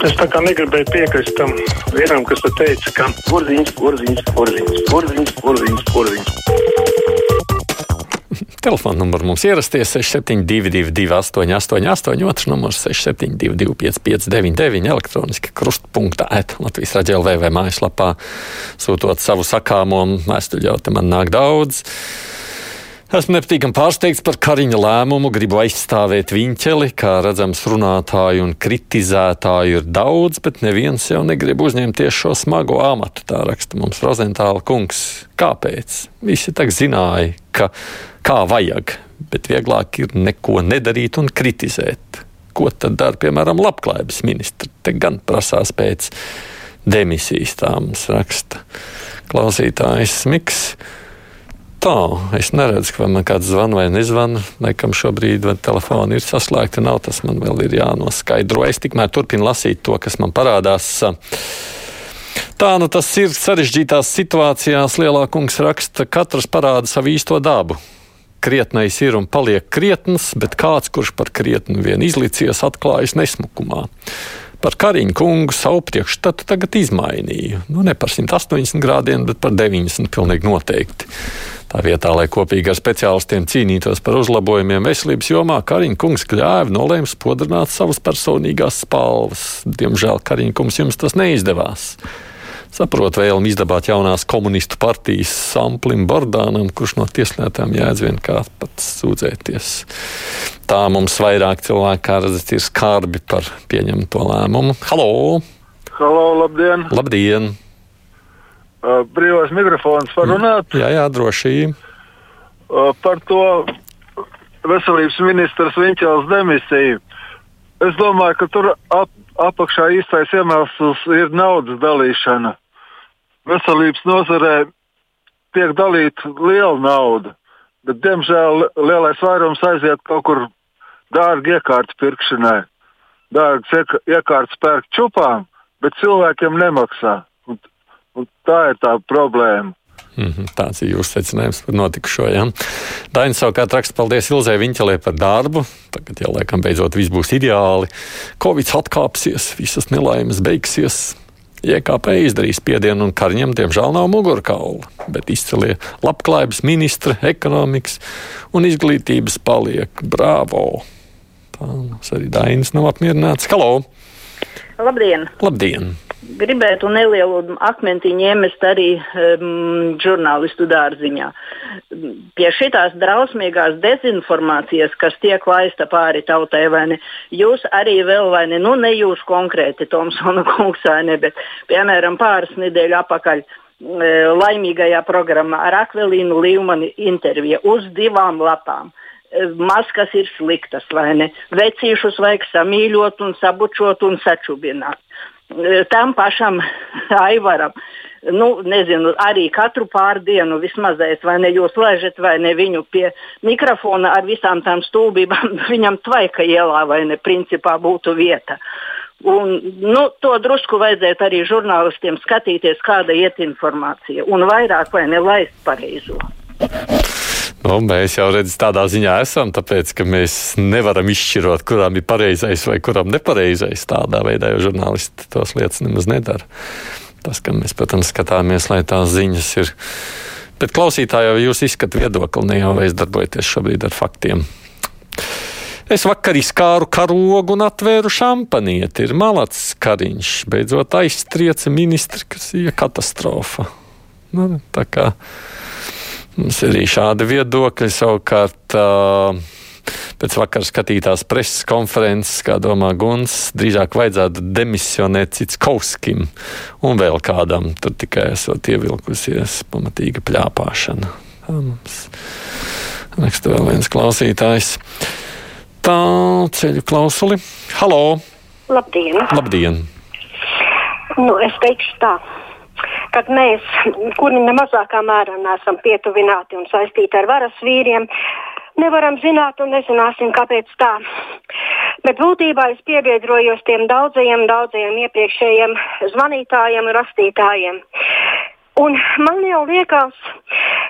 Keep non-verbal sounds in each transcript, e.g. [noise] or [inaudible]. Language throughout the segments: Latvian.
Es tā kā negribēju piekrist tam vienam, kas te teica, ka porziņš, porziņš, porziņš, porziņš, porziņš, porziņš. [laughs] Telefona numurs mums ierasties 6722, 888, otrs numurs 672, 559, elektroniski krustpunktā, et Latvijas raidījumā vai mājaslapā sūtot savu sakāmo te man nāk daudz. Esmu nepatīkami pārsteigts par Kariņa lēmumu, gribu aizstāvēt viņķeli, kā redzams, runātāju un kritizētāju ir daudz, bet neviens jau negrib uzņemties šo smago amatu. Tā raksta mums Rozentāla kungs. Kāpēc? Visi tak zināja, ka kā vajag, bet vieglāk ir neko nedarīt un kritizēt. Ko tad dara, piemēram, labklājības ministra? Te gan prasās pēc demisijas, tā mums raksta klausītājs Miks. Tā, es neredzu, vai man kāds zvana vai nezvana. Laikam šobrīd telefoni ir saslēgti. Nav tas man vēl ir jānoskaidro. Es tikmēr turpinu lasīt to, kas man parādās. Tā nu tas ir sarežģītās situācijās. Lielākums raksta, ka katrs parāda savu īsto dabu. Krietnais ir un paliek krietns, bet kāds, kurš par krietnu vien izlicies, atklājas nesmukumā par Kariņu kungu savu priekšstatu tagad izmainīju. Nu, ne par 180 grādiem, bet par 90 pilnīgi noteikti. Tā vietā, lai kopīgi ar speciālistiem cīnītos par uzlabojumiem veselības jomā, Kariņa kungs kļāva nolēma spodrināt savas personīgās spalvas. Diemžēl Kariņa kungs jums tas neizdevās. Saprotu vēlmi izdabāt jaunās komunistu partijas Samplim Bordānam, kurš no tieslētām jēdz vien kā pats sūdzēties. Tā mums vairāk cilvēku, kā redzat, ir skarbi par pieņemto lēmumu. Halo! Halo, labdien! Labdien! Uh, brīvais mikrofons var runāt? Jā, jā, droši. Uh, par to veselības ministrs Viņķels demisiju. Es domāju, ka tur ap, apakšā īstais iemesls ir naudas dalīšana. Veselības nozarē tiek dalīta liela nauda, bet diemžēl lielais vairums aiziet kaut kur dārgi iekārtas pirkšanai. Dārgas iekārtas pērk čupām, bet cilvēkiem nemaksā. Un, tā ir tā problēma. Mm -hmm, tāds ir jūsu secinājums par notikušo. Ja? Daina savukārt raksta paldies Ilzai Viņķelē par darbu. Tagad jau laikam beidzot viss būs ideāli. Covid atkāpsies, visas nelaimes beigsies. IKP izdarīs spiedienu, un Karņam, diemžēl, nav mugurkaula, bet izcelie labklājības ministra, ekonomikas un izglītības paliek. Bravo! Tā mums arī Dainis nav apmierināts. Halo! Labdien! Labdien! Gribētu nelielu akmentiņu iemest arī um, žurnālistu dārziņā. Pie šitās drausmīgās dezinformācijas, kas tiek laista pāri tautai, vai ne, jūs arī vēl, vai ne, nu ne jūs konkrēti, Tomsona kungs, vai ne, bet piemēram pāris nedēļu apakaļ laimīgajā programmā ar Akvelīnu Līmani interviju uz divām lapām maskas ir sliktas, vai ne? Vecīšus vajag samīļot un sabučot un sačubināt tam pašam Aivaram. Nu, nezinu, arī katru pārdienu vismazais, vai ne jūs laižat, vai ne viņu pie mikrofona ar visām tām stūbībām, [laughs] viņam tvaika ielā, vai ne, principā būtu vieta. Un, nu, to drusku vajadzētu arī žurnālistiem skatīties, kāda iet informācija, un vairāk vai ne laist pareizo. Nu, mēs jau redzam, tādā ziņā esam, tāpēc ka mēs nevaram izšķirot, kuram ir pareizais vai kuram nepareizais. Tādā veidā jau žurnālisti tos lietas nemaz nedara. Tas, ka mēs, protams, skatāmies, lai tās ziņas ir. Bet klausītāji jau jūs izskatāt viedokli, ne jau es darbojaties šobrīd ar faktiem. Es vakar izkāru karogu un atvēru šampanieti. Ir malacis kariņš. Beidzot aizstrieca ministri, kas ir katastrofa. Nu, tā kā Mums ir arī šādi viedokļi. Savukārt, pēc vakar skatītās preses konferences, kā domā Guns, drīzāk vajadzētu demisionēt Citskovskim un vēl kādam. Tur tikai esot ievilkusies pamatīga pļāpāšana. Tā mums raksta vēl viens klausītājs. Tā ceļu klausuli. Halo! Labdien! Labdien. Nu, es teikšu tā kad mēs, kuri ne mazākā mērā neesam pietuvināti un saistīti ar varas vīriem, nevaram zināt un nezināsim, kāpēc tā. Bet būtībā es piebiedrojos tiem daudzajiem, daudzajiem iepriekšējiem zvanītājiem un rakstītājiem. Un man jau liekas,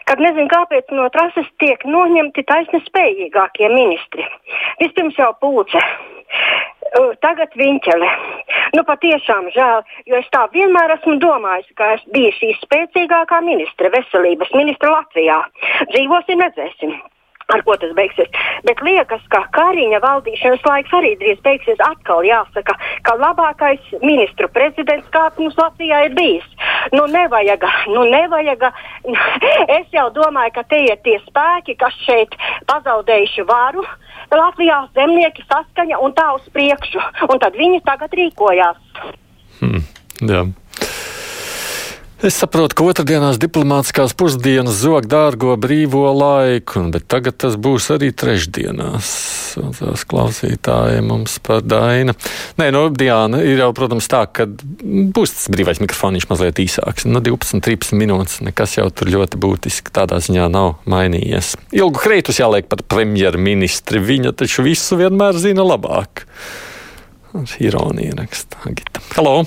ka nezinu, kāpēc no trases tiek noņemti taisnespējīgākie ministri. Vispirms jau pūce, tagad viņķele. Nu, patiešām žēl, jo es tā vienmēr esmu domājis, ka es biju šī spēcīgākā ministra, veselības ministra Latvijā. Dzīvosim, redzēsim ar ko tas beigsies. Bet liekas, ka Kariņa valdīšanas laiks arī drīz beigsies. Atkal jāsaka, ka labākais ministru prezidents, kāds mums Latvijā ir bijis. Nu, nevajag, nu, nevajag. Es jau domāju, ka tie ir tie spēki, kas šeit pazaudējuši varu. Latvijā zemnieki saskaņa un tā uz priekšu. Un tad viņi tagad rīkojās. Hmm, jā. Es saprotu, ka otrdienās diplomātiskās pusdienas zog dārgo brīvo laiku, bet tagad tas būs arī trešdienās. Tās klausītāji mums par Dainu. Nē, no nu, Diana ir jau, protams, tā, ka būs tas brīvais mikrofoniņš mazliet īsāks. No 12, 13 minūtes nekas jau tur ļoti būtiski tādā ziņā nav mainījies. Ilgu kreitus jāliek par premjerministri. Viņa taču visu vienmēr zina labāk. Ironija raksta Agita. Halo!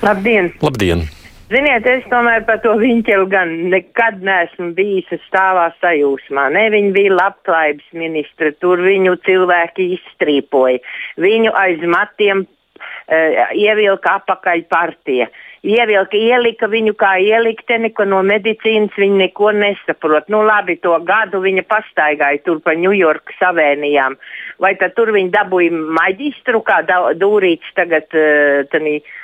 Labdien! Labdien! Ziniet, es tomēr par to viņķeli gan nekad neesmu bijis stāvā sajūsmā. Ne, viņi bija labklājības ministri, tur viņu cilvēki izstrīpoja. Viņu aiz matiem uh, ievilka apakaļ partija. Ievilka, ielika viņu kā ielikteni, ka no medicīnas viņi neko nesaprot. Nu, labi, to gadu viņa pastaigāja tur pa Ņujorkas avēnijām. Vai tad tur viņa dabūja maģistru, kā Dūrīts tagad uh, tanī, uh,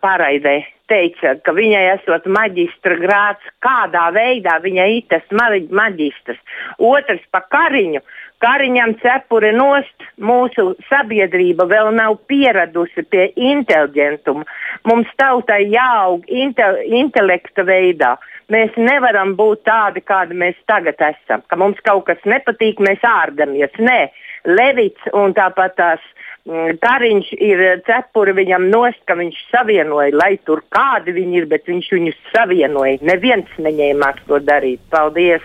pārraidē teica, ka viņai esot maģistra grāts, kādā veidā viņai ir tas maģistrs. Otrs par kariņu. Kariņam cepure nost, mūsu sabiedrība vēl nav pieradusi pie inteliģentuma. Mums tautai jāaug inte, intelekta veidā. Mēs nevaram būt tādi, kādi mēs tagad esam. Ka mums kaut kas nepatīk, mēs ārdamies. Nē, Levits un tāpat tās uh, Mm, Kariņš ir eh, cepuri viņam nost, ka viņš savienoja, lai tur kādi viņi ir, bet viņš viņus savienoja. Neviens neņēmās to darīt. Paldies!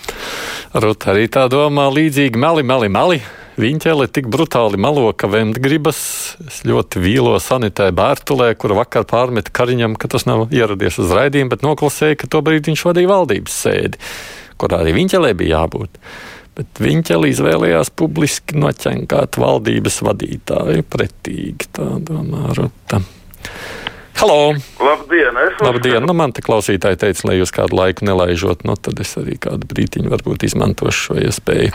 [laughs] Ruta arī tā domā līdzīgi meli, meli, meli. Viņķeli tik brutāli malo, ka vēmt gribas. Es ļoti vīlo sanitē Bērtulē, kur vakar pārmeta Kariņam, ka tas nav ieradies uz raidījumu, bet noklusēja, ka tobrīd viņš vadīja valdības sēdi, kurā arī Viņķelē bija jābūt bet Viņķeli izvēlējās publiski noķenkāt valdības vadītāju pretīgi. Tā domā Ruta. Halo! Labdien! Labdien! Nu, man te klausītāji teica, lai jūs kādu laiku nelaižot, nu tad es arī kādu brītiņu varbūt izmantošu šo iespēju.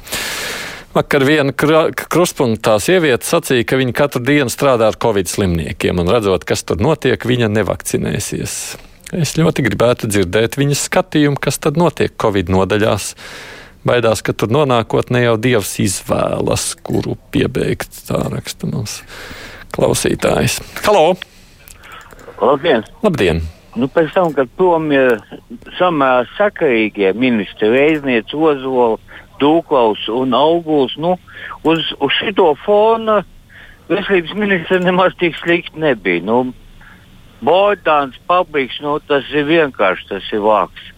Vakar viena krustpunktā sieviete sacīja, ka viņa katru dienu strādā ar covid slimniekiem, un redzot, kas tur notiek, viņa nevakcinēsies. Es ļoti gribētu dzirdēt viņas skatījumu, kas tad notiek covid nodaļās. Baidās, ka tur nonākot ne jau dievs izvēlas, kuru piebeigt. Tā raksta mums klausītājs. Halo! Labdien! Labdien. Nu, pēc tam, kad prom ir samērā sakarīgie ministri, Reiznieks, Ozola, Dūklaus un Auguls, nu, uz, uz šito fona veselības ministra nemaz tik slikti nebija. Nu, Botāns, Pabriks, nu, tas ir vienkārši tas ir vāks.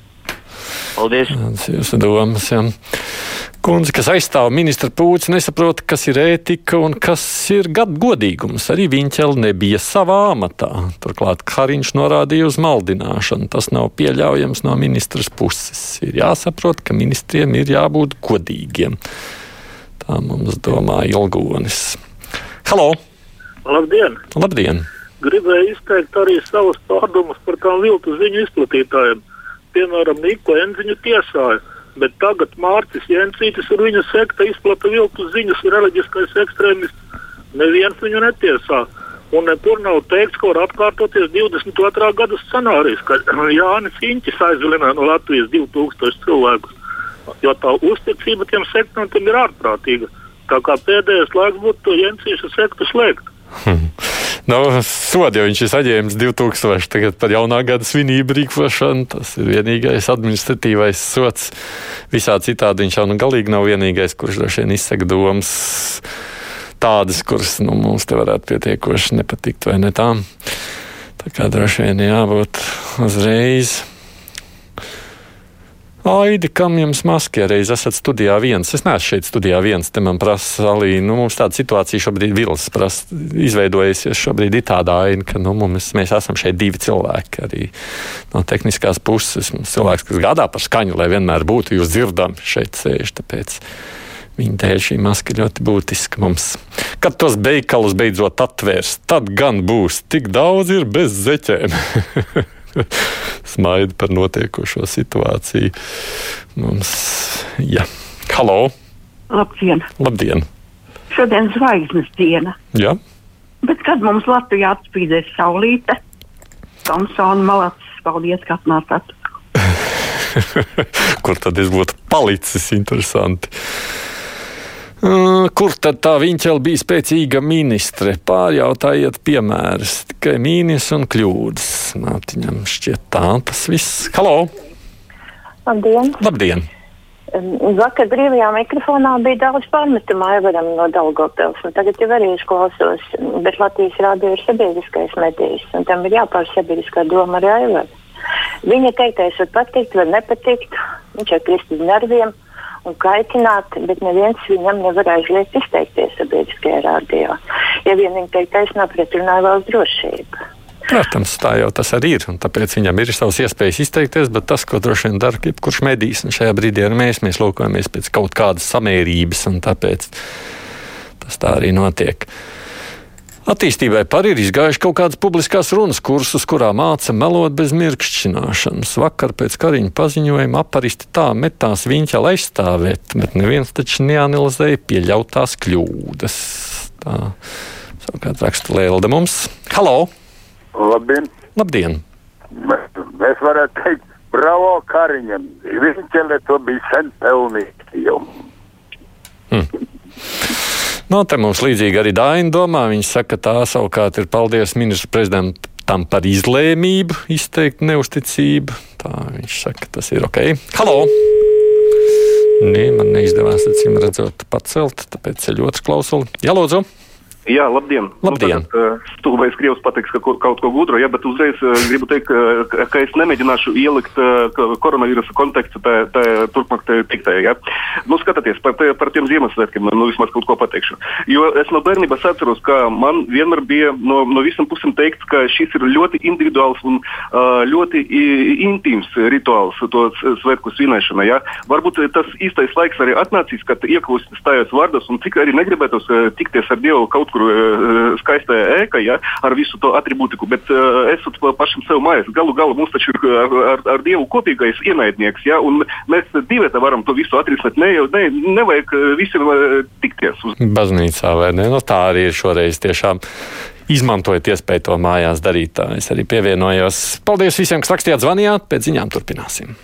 Paldies! Tas ir jūsu domas. Jā. Kundze, kas aizstāv ministra pūci, nesaprot, kas ir ētika un kas ir godīgums. Arī Viņķeli nebija savā amatā. Turklāt Kariņš norādīja uz maldināšanu. Tas nav pieļaujams no ministras puses. Ir jāsaprot, ka ministriem ir jābūt godīgiem. Tā mums domā Ilgonis. Halo! Labdien! Labdien! Gribēju izteikt arī savas pārdomas par tām viltu ziņu izplatītājiem piemēram, Niku Enziņu tiesāja. Bet tagad Mārcis Jensītis un viņa sekta izplata viltus ziņas, reliģiskais ekstrēmists. Neviens viņu netiesā. Un nekur nav teikts, ka var atkārtoties 22. gada scenārijs, kad [clears throat] Jānis Inķis aizvilināja no Latvijas 2000 cilvēkus. Jo tā uzticība tiem sektantiem ir ārprātīga. Tā kā pēdējais laiks būtu to Jensīša sektu slēgt. Hmm. [laughs] Nu, Sodu jau viņš ir saņēmis 2000 tagad par jaunā gada svinību rīkošanu. Tas ir vienīgais administratīvais sots. Visā citādi viņš jau nu galīgi nav vienīgais, kurš droši vien izsaka domas tādas, kuras nu, mums te varētu pietiekoši nepatikt vai ne tā. Tā kā droši vien jābūt uzreiz. Aidi, kam jums maskē reiz esat studijā viens? Es neesmu šeit studijā viens, te man prasa Alī. Nu, mums tāda situācija šobrīd Vils prasa, izveidojusies šobrīd ir tāda aina, ka nu, mums, mēs esam šeit divi cilvēki arī no tehniskās puses. Mums cilvēks, kas gādā par skaņu, lai vienmēr būtu jūs dzirdami šeit sēž, tāpēc Viņa dēļ šī maska ļoti būtiska mums. Kad tos veikalus beidzot atvērs, tad gan būs tik daudz ir bez zeķēm. [laughs] Smaida par notiekošo situāciju. Mums, jā, halo! Labdien! Labdien! Šodien zvaigznes diena. Jā. Bet kad mums Latvijā atspīdēs saulīte, Tomsona malācis, paldies, ka atnācāt. [laughs] Kur tad es būtu palicis? Interesanti. Uh, kur tad tā viņa bija spēcīga ministre? Pārjautājiet, piemērus, tikai mīnus un kļūdas. Mātiņam šķiet tā tas viss. Halo! Labdien! Labdien! Vakar brīvajā mikrofonā bija daudz pārmetumu Aivaram no Daugopils, un tagad jau arī izklausos, bet Latvijas rādio ir sabiedriskais medijs, un tam ir jāpār sabiedriskā doma arī Aivaram. Viņa teiktais var patikt, var nepatikt, viņš ir kristi nerviem un kaitināt, bet neviens viņam nevar aizliegt izteikties sabiedriskajā rādio. Ja vien viņa teiktais nav pretrunā valsts drošību. Protams, tā jau tas arī ir. Tāpēc viņam ir savas iespējas izteikties, bet tas, ko droši vien dara jebkurš medijs, un šajā brīdī arī mēs, mēs lūkojamies pēc kaut kādas samērības, un tāpēc tas tā arī notiek. Attīstībai par ir izgājuši kaut kādas publiskās runas kursus, kurā māca melot bez mirkšķināšanas. Vakar pēc kariņa paziņojuma aparisti tā metās viņa aizstāvēt, bet neviens taču neanalizēja pieļautās kļūdas. Tā savukārt raksta Lēlda mums. Halo! Labdien! Labdien! Mēs, mēs varētu teikt, bravo Kariņam! Viņš to bija sen pelnījis jau. Hmm. No, te mums līdzīgi arī Dāņa domā. Viņš saka, ka tā savukārt ir paldies ministru prezidentam par izlēmību, izteikt neusticību. Tā viņš saka, tas ir ok. Halo! Nē, man neizdevās, acīm redzot, pacelt, tāpēc ceļu otrs klausuli. Jā, lūdzu! Jā, labdien. labdien. Nu, tagad, uh, stulbais krievs pateiks ka kaut ko gudru, ja, bet uzreiz uh, gribu teikt, ka, ka es nemēģināšu ielikt uh, koronavīrusa kontekstu tā, tā turpmāk tiktē. Ja. Nu, skatieties, par, te, par tiem Ziemassvētkiem, nu vismaz kaut ko pateikšu. Jo es no bērnības atceros, ka man vienmēr bija no, no visam pusēm teikt, ka šis ir ļoti individuāls un uh, ļoti intīms rituāls, to svētku svinēšana. Ja. Varbūt tas īstais laiks arī atnācis, kad ieklausīt stājot vārdos un cik arī negribētos uh, tikties ar Dievu kaut kur kur uh, skaistā ēka, ja, ar visu to atribūtiku, bet uh, esat pašam sev mājās. Galu galā mums taču ir ar, ar, ar Dievu kopīgais ienaidnieks, ja, un mēs divi varam to visu atrisināt. Ne, ne, nevajag visiem tikties. Uz... Baznīcā vai ne? No, nu, tā arī ir šoreiz tiešām izmantojiet iespēju to mājās darīt. Tā es arī pievienojos. Paldies visiem, kas rakstījāt, zvanījāt. Pēc ziņām turpināsim.